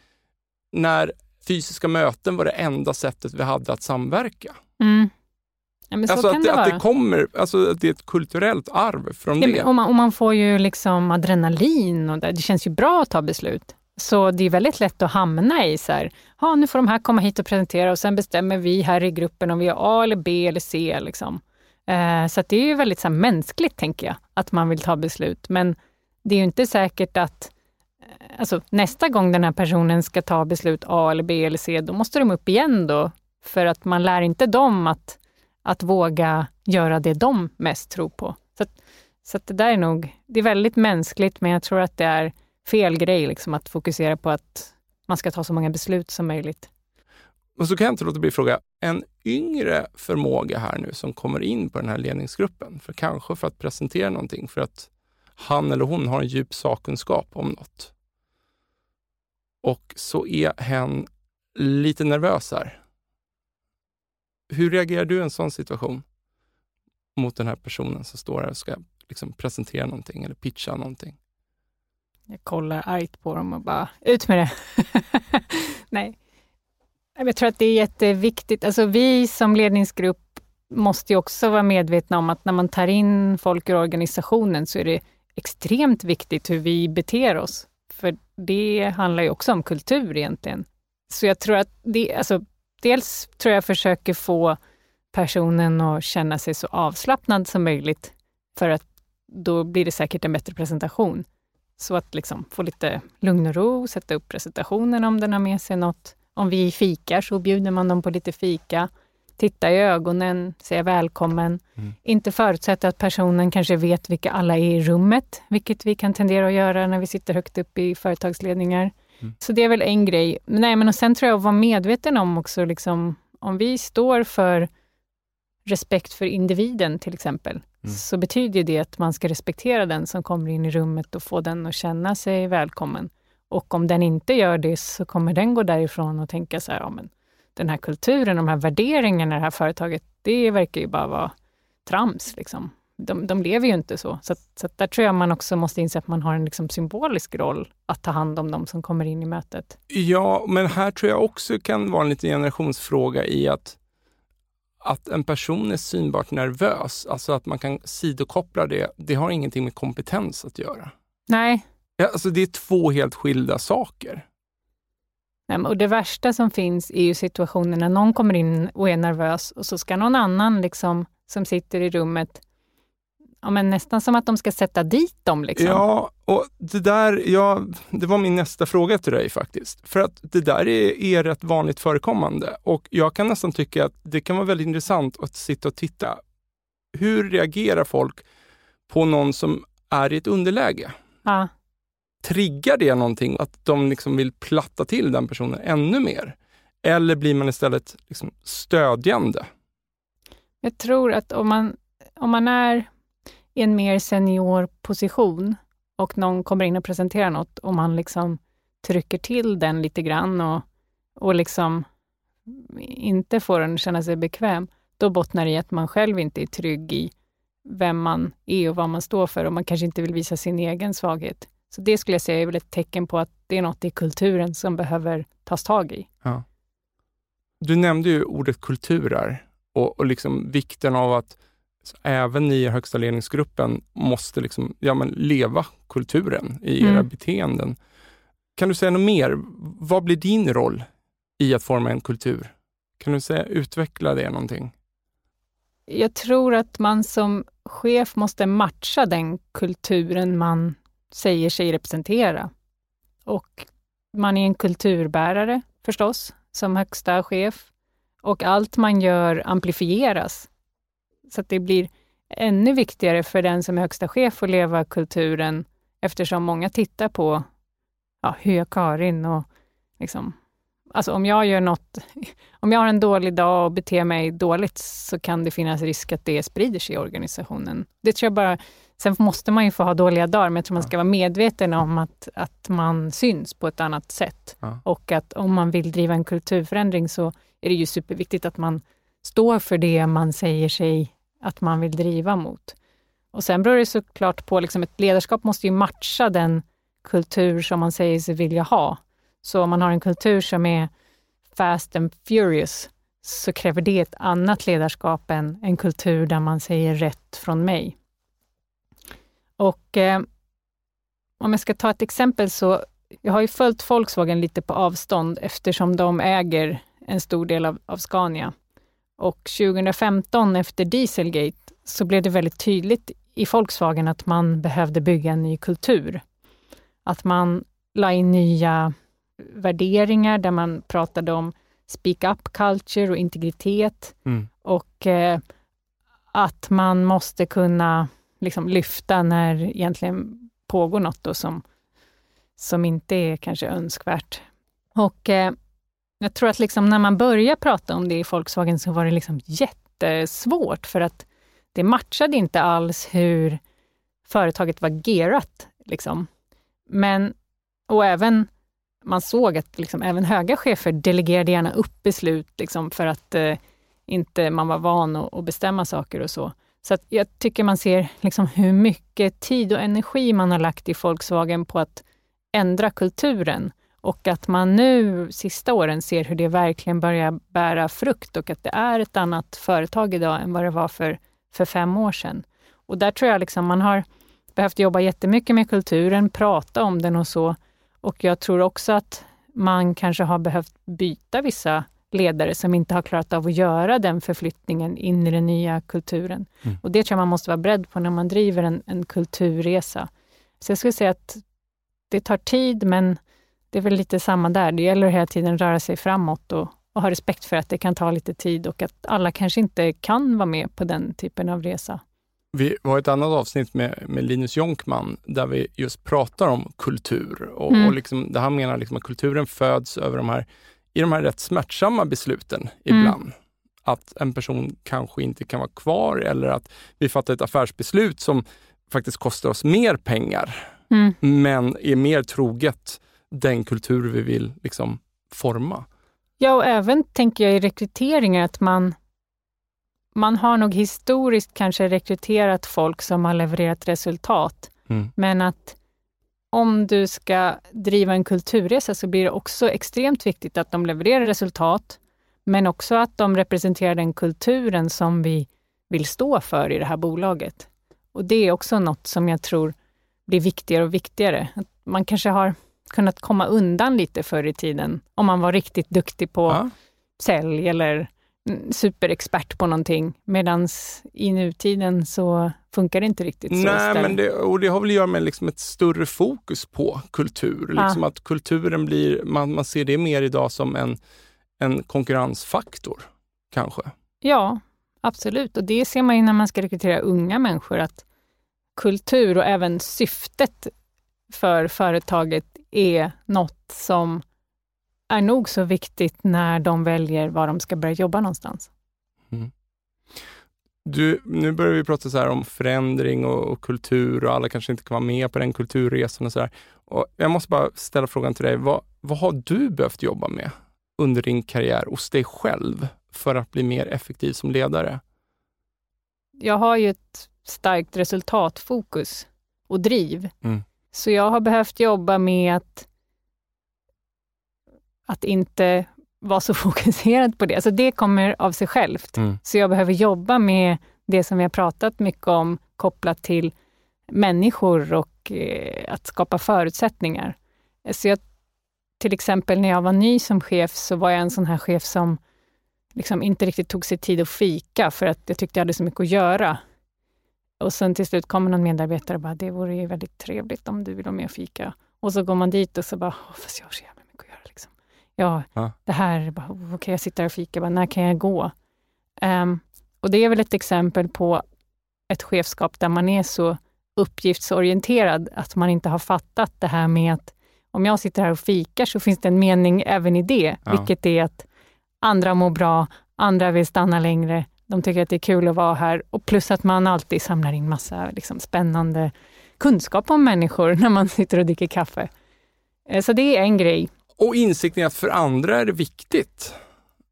när fysiska möten var det enda sättet vi hade att samverka? Mm. Ja, alltså att det, att det, kommer, alltså att det är ett kulturellt arv från ja, det. Och man, och man, får ju liksom adrenalin och det, det känns ju bra att ta beslut. Så det är väldigt lätt att hamna i så här, nu får de här komma hit och presentera och sen bestämmer vi här i gruppen om vi har A eller B eller C. Liksom. Eh, så det är ju väldigt så här, mänskligt, tänker jag, att man vill ta beslut. Men det är ju inte säkert att eh, alltså, nästa gång den här personen ska ta beslut A eller B eller C, då måste de upp igen då. För att man lär inte dem att, att våga göra det de mest tror på. Så, så det där är nog, det är väldigt mänskligt, men jag tror att det är fel grej liksom, att fokusera på att man ska ta så många beslut som möjligt. Och så kan jag inte låta bli att fråga, en yngre förmåga här nu som kommer in på den här ledningsgruppen, för kanske för att presentera någonting, för att han eller hon har en djup sakkunskap om något. Och så är hen lite nervös här. Hur reagerar du i en sån situation mot den här personen som står här och ska liksom presentera någonting eller pitcha någonting? Jag kollar argt på dem och bara, ut med det! Nej, jag tror att det är jätteviktigt. Alltså vi som ledningsgrupp måste ju också vara medvetna om att när man tar in folk ur organisationen så är det extremt viktigt hur vi beter oss. För det handlar ju också om kultur egentligen. Så jag tror att det, alltså, dels tror jag försöker få personen att känna sig så avslappnad som möjligt, för att då blir det säkert en bättre presentation. Så att liksom få lite lugn och ro, sätta upp presentationen om den har med sig något. Om vi fikar så bjuder man dem på lite fika. Titta i ögonen, säga välkommen. Mm. Inte förutsätta att personen kanske vet vilka alla är i rummet, vilket vi kan tendera att göra när vi sitter högt upp i företagsledningar. Mm. Så det är väl en grej. Men, nej, men och sen tror jag att vara medveten om också, liksom, om vi står för respekt för individen till exempel, mm. så betyder det att man ska respektera den som kommer in i rummet och få den att känna sig välkommen. Och om den inte gör det så kommer den gå därifrån och tänka så här, ja, men den här kulturen, de här värderingarna i det här företaget, det verkar ju bara vara trams. Liksom. de, de lever ju inte så. Så, så där tror jag man också måste inse att man har en liksom symbolisk roll att ta hand om de som kommer in i mötet. Ja, men här tror jag också kan vara en liten generationsfråga i att, att en person är synbart nervös, alltså att man kan sidokoppla det, det har ingenting med kompetens att göra. Nej. Ja, alltså det är två helt skilda saker. Och det värsta som finns är ju situationer när någon kommer in och är nervös och så ska någon annan liksom, som sitter i rummet ja, men nästan som att de ska sätta dit dem. Liksom. Ja, och det där, ja, det var min nästa fråga till dig faktiskt. För att det där är, är rätt vanligt förekommande och jag kan nästan tycka att det kan vara väldigt intressant att sitta och titta. Hur reagerar folk på någon som är i ett underläge? Ja. Triggar det någonting, att de liksom vill platta till den personen ännu mer? Eller blir man istället liksom stödjande? Jag tror att om man, om man är i en mer senior position och någon kommer in och presenterar något och man liksom trycker till den lite grann och, och liksom inte får den att känna sig bekväm, då bottnar det i att man själv inte är trygg i vem man är och vad man står för och man kanske inte vill visa sin egen svaghet. Så det skulle jag säga är väl ett tecken på att det är något i kulturen som behöver tas tag i. Ja. Du nämnde ju ordet kulturer och, och liksom vikten av att även ni i högsta ledningsgruppen måste liksom, ja, men leva kulturen i era mm. beteenden. Kan du säga något mer? Vad blir din roll i att forma en kultur? Kan du säga, utveckla det någonting? Jag tror att man som chef måste matcha den kulturen man säger sig representera. Och man är en kulturbärare förstås, som högsta chef. Och allt man gör amplifieras så att det blir ännu viktigare för den som är högsta chef att leva kulturen, eftersom många tittar på ja, hur gör Karin och liksom, alltså om jag gör något, om jag har en dålig dag och beter mig dåligt, så kan det finnas risk att det sprider sig i organisationen. Det tror jag bara, sen måste man ju få ha dåliga dagar, men jag tror man ska vara medveten om att, att man syns på ett annat sätt. Ja. Och att om man vill driva en kulturförändring så är det ju superviktigt att man står för det man säger sig att man vill driva mot. Och sen beror det såklart på, liksom ett ledarskap måste ju matcha den kultur som man säger sig vilja ha. Så om man har en kultur som är fast and furious, så kräver det ett annat ledarskap än en kultur där man säger rätt från mig. Och eh, om jag ska ta ett exempel så, jag har ju följt Volkswagen lite på avstånd eftersom de äger en stor del av, av Scania. Och 2015 efter Dieselgate så blev det väldigt tydligt i Volkswagen att man behövde bygga en ny kultur. Att man la in nya värderingar där man pratade om speak up culture och integritet mm. och eh, att man måste kunna liksom lyfta när egentligen pågår något då som, som inte är kanske önskvärt. Och eh, jag tror att liksom när man började prata om det i Volkswagen så var det liksom jättesvårt för att det matchade inte alls hur företaget var gearat. Liksom. Men, och även, man såg att liksom, även höga chefer delegerade gärna upp beslut liksom, för att eh, inte man var van att, att, bestämma saker och så. Så att jag tycker man ser liksom, hur mycket tid och energi man har lagt i Volkswagen på att ändra kulturen och att man nu, sista åren, ser hur det verkligen börjar bära frukt och att det är ett annat företag idag än vad det var för, för fem år sedan. Och där tror jag liksom man har behövt jobba jättemycket med kulturen, prata om den och så. Och jag tror också att man kanske har behövt byta vissa ledare som inte har klarat av att göra den förflyttningen in i den nya kulturen. Mm. Och det tror jag man måste vara beredd på när man driver en, en kulturresa. Så jag skulle säga att det tar tid, men det är väl lite samma där. Det gäller att hela tiden röra sig framåt och, och ha respekt för att det kan ta lite tid och att alla kanske inte kan vara med på den typen av resa. Vi har ett annat avsnitt med, med Linus Jonkman där vi just pratar om kultur och, mm. och liksom, där han menar liksom att kulturen föds över de här, i de här rätt smärtsamma besluten mm. ibland. Mm. Att en person kanske inte kan vara kvar eller att vi fattar ett affärsbeslut som faktiskt kostar oss mer pengar, mm. men är mer troget den kultur vi vill liksom forma. Ja, och även tänker jag i rekryteringar att man man har nog historiskt kanske rekryterat folk som har levererat resultat, Mm. men att om du ska driva en kulturresa så blir det också extremt viktigt att de levererar resultat, men också att de representerar den kulturen som vi vill stå för i det här bolaget. Och det är också något som jag tror blir viktigare och viktigare. Att man kanske har kunnat komma undan lite förr i tiden, om man var riktigt duktig på Ja. sälj eller superexpert på någonting, medan i nutiden så funkar det inte riktigt så. Nej, men det, och det har väl att göra med liksom ett större fokus på kultur. Ja. Liksom att kulturen blir, man, man ser det mer idag som en, en konkurrensfaktor, kanske. Ja, absolut. Och det ser man ju när man ska rekrytera unga människor, att kultur och även syftet för företaget är något som är nog så viktigt när de väljer var de ska börja jobba någonstans. Du, nu börjar vi prata så här om förändring och, och kultur och alla kanske inte kan vara med på den kulturresan och så där. Och jag måste bara ställa frågan till dig, vad, vad har du behövt jobba med under din karriär hos dig själv för att bli mer effektiv som ledare? Jag har ju ett starkt resultatfokus och driv. Mm. Så jag har behövt jobba med att, att inte vara så fokuserad på det. Alltså det kommer av sig självt. Mm. Så jag behöver jobba med det som vi har pratat mycket om kopplat till människor och eh, att skapa förutsättningar. Så jag, till exempel när jag var ny som chef så var jag en sån här chef som liksom inte riktigt tog sig tid att fika för att jag tyckte jag hade så mycket att göra. Och sen till slut kommer någon medarbetare och bara, det vore ju väldigt trevligt om du vill vara med och fika. Och så går man dit och så bara, "Åh, fast jag har så jävla mycket att göra. Liksom. Ja, Ja. det här, är bara, "Oh, okej jag sitter och fikar, bara, när kan jag gå? Ehm, och det är väl ett exempel på ett chefskap där man är så uppgiftsorienterad att man inte har fattat det här med att om jag sitter här och fikar så finns det en mening även i det, Ja. vilket är att andra mår bra, andra vill stanna längre, de tycker att det är kul att vara här och plus att man alltid samlar in massa liksom, spännande kunskap om människor när man sitter och dricker kaffe. Eh, Så det är en grej. Och insikten att för andra är det viktigt,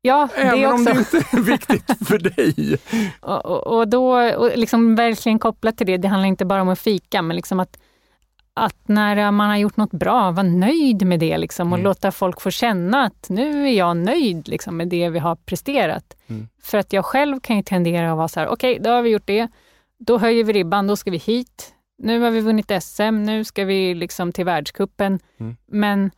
Ja, även det om också. det inte är viktigt för dig. Och, och, och då, och liksom verkligen kopplat till det, det handlar inte bara om att fika, men liksom att, att när man har gjort något bra, vara nöjd med det liksom, och Mm. låta folk få känna att nu är jag nöjd liksom, med det vi har presterat. Mm. För att jag själv kan ju tendera att vara så här, okej, då har vi gjort det, då höjer vi ribban, då ska vi hit. Nu har vi vunnit SM, nu ska vi liksom till världskuppen. Mm. Men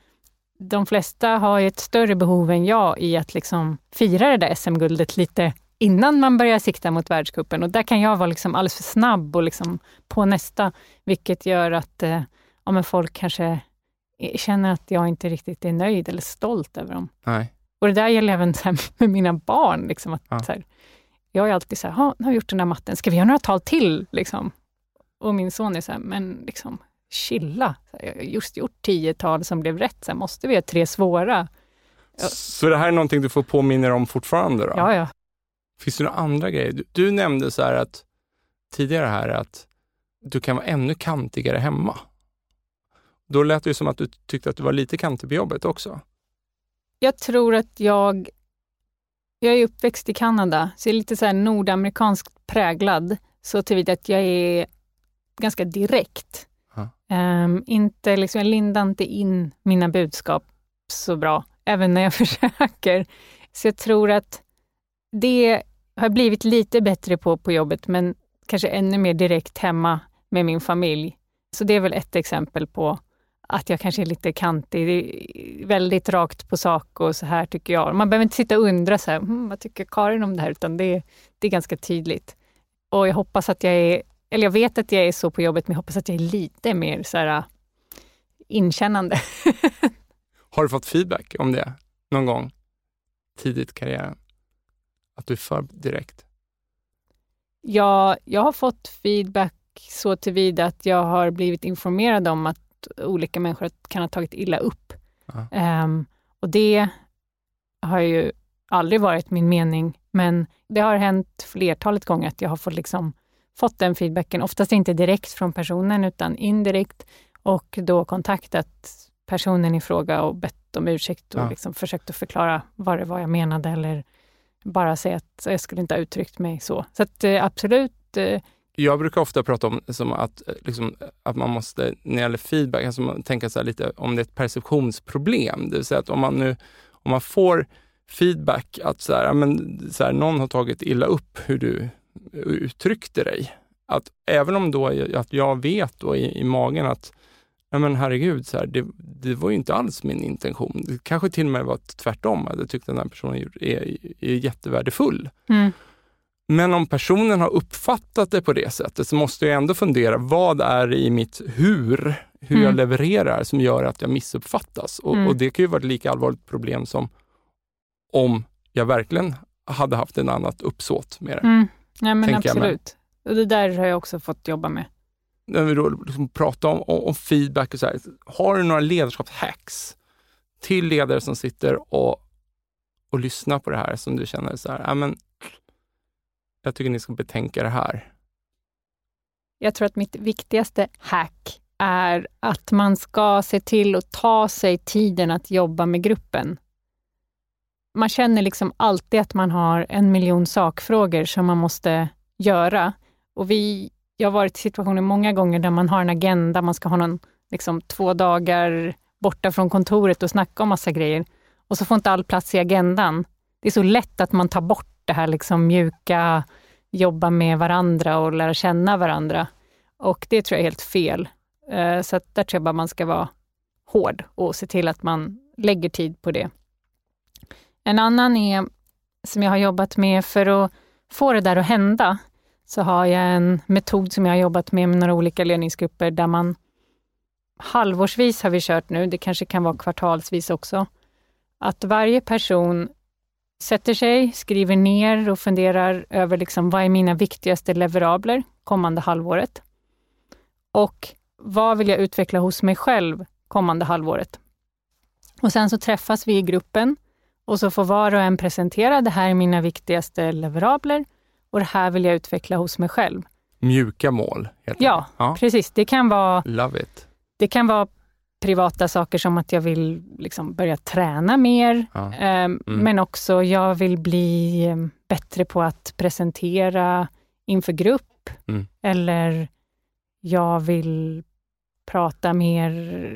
de flesta har ju ett större behov än jag i att liksom fira det där SM-guldet lite innan man börjar sikta mot världscupen. Och där kan jag vara liksom alldeles för snabb och liksom på nästa, vilket gör att eh, ja, men folk kanske känner att jag inte riktigt är nöjd eller stolt över dem. Nej. Och det där gäller även så med mina barn. Liksom, att, Ja. här, jag är alltid så här, "Ha, nu har vi gjort den här matten, ska vi göra några tal till? Liksom. Och min son är så här, men liksom, chilla. Jag har just gjort tio tal som blev rätt, så måste vi göra tre svåra? Så det här är någonting du får påminna dig om fortfarande? Då? Ja, ja. Finns det några andra grejer? Du, du nämnde så här att tidigare här att du kan vara ännu kantigare hemma. Då lät det som att du tyckte att du var lite kantig på jobbet också. Jag tror att jag... Jag är uppväxt i Kanada, så jag är lite så här nordamerikanskt präglad, så tillvida att jag är ganska direkt. Um, inte liksom, jag lindar inte in mina budskap så bra, även när jag försöker. Så jag tror att det har blivit lite bättre på på jobbet, men kanske ännu mer direkt hemma med min familj. Så det är väl ett exempel på att jag kanske är lite kantig. Det är väldigt rakt på sak och så här tycker jag. Man behöver inte sitta och undra så här, hm, vad tycker Karin om det här, utan det, det är ganska tydligt. Och jag hoppas att jag är, eller jag vet att jag är så på jobbet, men jag hoppas att jag är lite mer så här inkännande. Har du fått feedback om det någon gång tidigt i karriären? Att du är för direkt? Jag, jag har fått feedback så tillvida att jag har blivit informerad om att olika människor kan ha tagit illa upp. Ja. Ehm, och det har ju aldrig varit min mening, men det har hänt flertalet gånger att jag har fått, liksom, fått den feedbacken, oftast inte direkt från personen utan indirekt och då kontaktat personen i fråga och bett om ursäkt och Ja. liksom försökt att förklara vad det var jag menade eller bara säga att jag skulle inte ha uttryckt mig så. Så att, eh, absolut. Eh, jag brukar ofta prata om som att, liksom, att man måste, när det gäller feedback, alltså tänka så lite om det är ett perceptionsproblem. Det vill säga att om man nu om man får feedback att så här, men, så här, någon har tagit illa upp hur du uttryckte dig. Att även om då att jag vet då i, i magen att ja men herregud, så här, det, det, var ju inte alls min intention. Det kanske till och med var tvärtom, att jag tyckte den här personen är, är jättevärdefull. Mm. Men om personen har uppfattat det på det sättet så måste jag ändå fundera, vad är det i mitt hur, hur mm. jag levererar som gör att jag missuppfattas? Och, mm. och, det kan ju vara ett lika allvarligt problem som om jag verkligen hade haft ett annat uppsåt med det. Ja, men absolut. Och det där har jag också fått jobba med. När vi då liksom pratar om, om, feedback och så här, har du några ledarskapshacks till ledare som sitter och, och lyssnar på det här som du känner så här, men, jag tycker ni ska betänka det här. Jag tror att mitt viktigaste hack är att man ska se till att ta sig tiden att jobba med gruppen. Man känner liksom alltid att man har en miljon sakfrågor som man måste göra. Och vi, jag har varit i situationer många gånger där man har en agenda, man ska ha någon, liksom, två dagar borta från kontoret och snacka om massa grejer. Och så får inte all plats i agendan. Det är så lätt att man tar bort det här liksom mjuka, jobba med varandra och lära känna varandra. Och det tror jag är helt fel. Eh, så att där tror jag bara man ska vara hård och se till att man lägger tid på det. En annan är, som jag har jobbat med för att få det där att hända, så har jag en metod som jag har jobbat med med några olika ledningsgrupper där man halvårsvis har vi kört nu, det kanske kan vara kvartalsvis också, att varje person sätter sig, skriver ner och funderar över liksom, vad är mina viktigaste leverabler kommande halvåret? Och vad vill jag utveckla hos mig själv kommande halvåret? Och sen så träffas vi i gruppen och så får var och en presentera, det här är mina viktigaste leverabler och det här vill jag utveckla hos mig själv. Mjuka mål? Ja, ja, precis. Det kan vara Love it. Det kan vara privata saker som att jag vill liksom börja träna mer, ja. eh, mm. men också jag vill bli ehm, bättre på att presentera inför grupp, mm. eller jag vill prata mer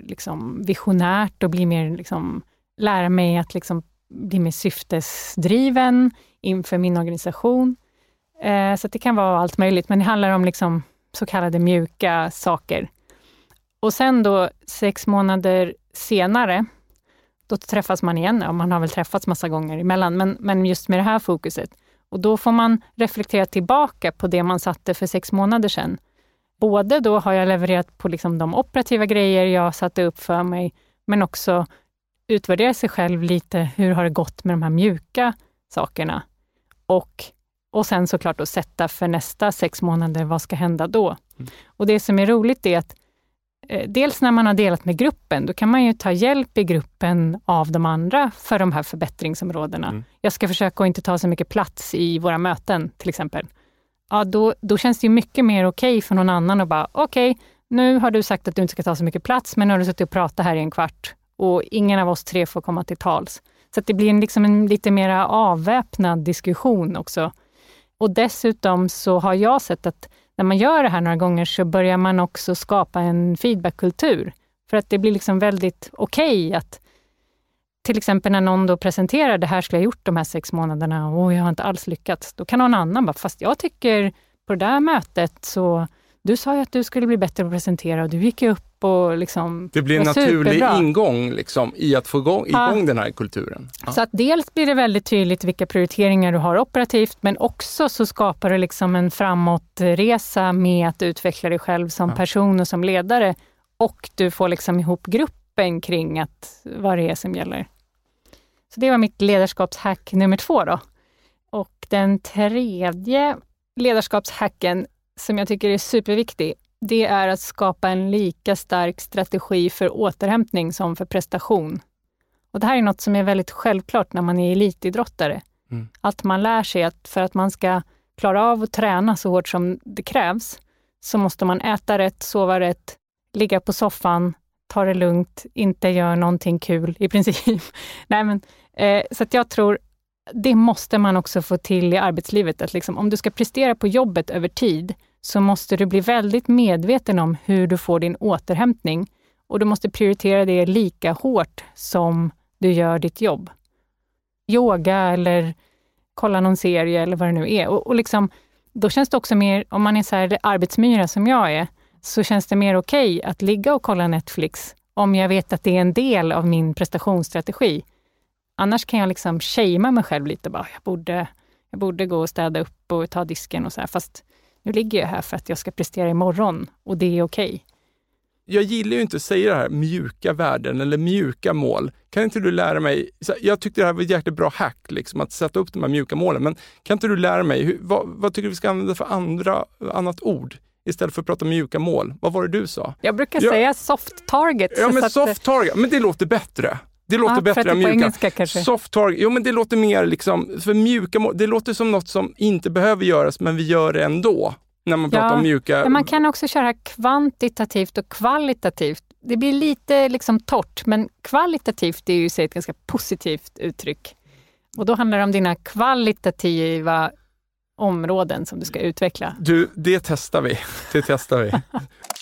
liksom, visionärt och bli mer, liksom, lära mig att liksom, bli mer syftesdriven inför min organisation. Eh, så det kan vara allt möjligt, men det handlar om liksom, så kallade mjuka saker. Och sen då sex månader senare, då träffas man igen. Ja, man har väl träffats massa gånger emellan, men, men just med det här fokuset. Och då får man reflektera tillbaka på det man satte för sex månader sedan. Både då har jag levererat på liksom de operativa grejer jag satte upp för mig, men också utvärdera sig själv lite. Hur har det gått med de här mjuka sakerna? Och, och sen såklart att sätta för nästa sex månader, vad ska hända då? Mm. Och det som är roligt är att Eh, dels när man har delat med gruppen, då kan man ju ta hjälp i gruppen av de andra för de här förbättringsområdena. Mm. Jag ska försöka att inte ta så mycket plats i våra möten till exempel. Ja, då, då känns det ju mycket mer okej okay för någon annan att bara, okej, okay, nu har du sagt att du inte ska ta så mycket plats, men nu har du suttit och pratat här i en kvart och ingen av oss tre får komma till tals. Så det blir en, liksom en lite mer avväpnad diskussion också. Och dessutom så har jag sett att när man gör det här några gånger så börjar man också skapa en feedbackkultur. För att det blir liksom väldigt okej okay att till exempel när någon då presenterar, det här skulle jag gjort de här sex månaderna och jag har inte alls lyckats. Då kan någon annan bara, fast jag tycker på det där mötet så, du sa ju att du skulle bli bättre på att presentera och du gick ju upp och liksom Det blir en naturlig superbra. ingång liksom, i att få igång, igång ja. den här kulturen. Ja. Så att dels blir det väldigt tydligt vilka prioriteringar du har operativt, men också så skapar du liksom en framåtresa med att utveckla dig själv som ja. person och som ledare. Och du får liksom ihop gruppen kring att, vad det är som gäller. Så det var mitt ledarskapshack nummer två. Då. Och den tredje ledarskapshacken som jag tycker är superviktig, det är att skapa en lika stark strategi för återhämtning som för prestation. Och Det här är något som är väldigt självklart när man är elitidrottare. Mm. Att man lär sig att för att man ska klara av att träna så hårt som det krävs, så måste man äta rätt, sova rätt, ligga på soffan, ta det lugnt, inte göra någonting kul i princip. Nej, men, eh, så jag tror det måste man också få till i arbetslivet. Att liksom, om du ska prestera på jobbet över tid, så måste du bli väldigt medveten om hur du får din återhämtning. Och du måste prioritera det lika hårt som du gör ditt jobb. Yoga eller kolla någon serie eller vad det nu är. Och, och liksom, då känns det också mer, om man är så här arbetsmyra som jag är, så känns det mer okej okay att ligga och kolla Netflix om jag vet att det är en del av min prestationsstrategi. Annars kan jag liksom shamea mig själv lite. Bara, jag, borde, jag borde gå och städa upp och ta disken och så här. Fast nu ligger jag här för att jag ska prestera imorgon och det är okej. Okay. Jag gillar ju inte att säga det här mjuka värden eller mjuka mål. Kan inte du lära mig? Jag tyckte det här var ett jättebra hack, liksom, att sätta upp de här mjuka målen. Men kan inte du lära mig, hur, vad, vad, tycker du vi ska använda för andra, annat ord? istället för att prata mjuka mål. Vad var det du sa? Jag brukar ja. säga soft target. Ja, men soft target, men det låter bättre. Det låter ah, bättre än mjuka. Engelska, kanske. Soft target, jo men det låter mer liksom, för mjuka det låter som något som inte behöver göras, men vi gör det ändå. När man pratar om mjuka... Men man kan också köra kvantitativt och kvalitativt. Det blir lite liksom torrt, men kvalitativt är ju ett ganska positivt uttryck. Och då handlar det om dina kvalitativa områden som du ska utveckla. Du, det testar vi. Det testar vi.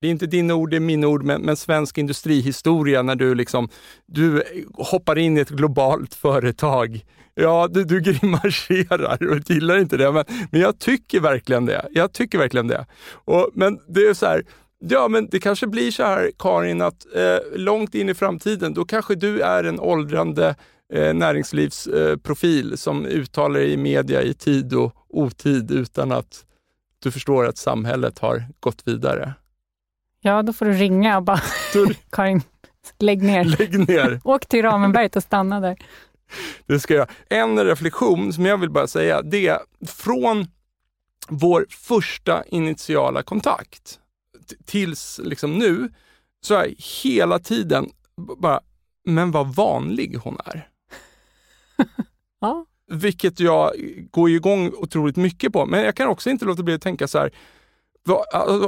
Det är inte dina ord, det är mina ord, men, men, svensk industrihistoria när du liksom, du hoppar in i ett globalt företag. Ja, du, du grimaserar och gillar inte det, men, men jag tycker verkligen det. Jag tycker verkligen det. Och, men det är så här, ja men det kanske blir så här Karin, att eh, långt in i framtiden, då kanske du är en åldrande eh, näringslivsprofil eh, som uttalar dig i media i tid och otid utan att du förstår att samhället har gått vidare. Ja, då får du ringa och bara, Karin, lägg ner. Lägg ner. Åk till Ramenberget och stanna där. Det ska jag. En reflektion som jag vill bara säga, det är från vår första initiala kontakt tills liksom nu, så jag hela tiden bara, men vad vanlig hon är. ja. Vilket jag går igång otroligt mycket på. Men jag kan också inte låta bli att tänka så här,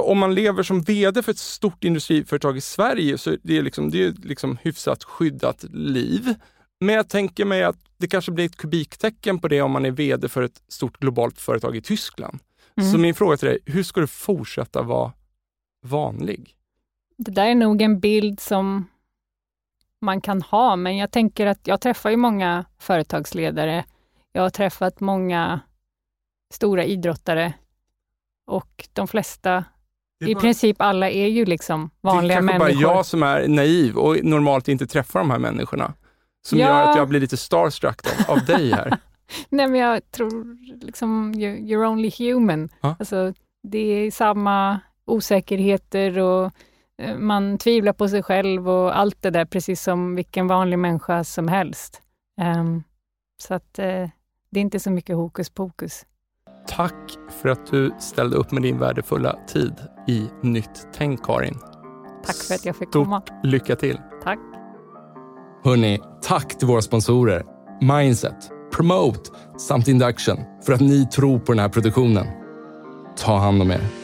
om man lever som VD för ett stort industriföretag i Sverige så är det liksom, det är liksom hyfsat skyddat liv. Men jag tänker mig att det kanske blir ett kubiktecken på det om man är VD för ett stort globalt företag i Tyskland. Mm. Så min fråga till dig, hur ska du fortsätta vara vanlig? Det där är nog en bild som man kan ha, men jag tänker att jag träffar ju många företagsledare. Jag har träffat många stora idrottare och de flesta, i princip alla, är ju liksom vanliga människor. Det är kanske bara jag som är naiv och normalt inte träffar de här människorna, som ja. gör att jag blir lite starstruck av, av dig här. Nej, men jag tror liksom, you're only human. Ha? Alltså, det är samma osäkerheter och eh, man tvivlar på sig själv och allt det där, precis som vilken vanlig människa som helst. Um, så att uh, det är inte så mycket hokus pokus. Tack för att du ställde upp med din värdefulla tid i Nytt Tänk, Karin. Tack för att jag fick komma. Stort lycka till. Tack. Hörni, tack till våra sponsorer Mindset, Promote samt Induction för att ni tror på den här produktionen. Ta hand om er.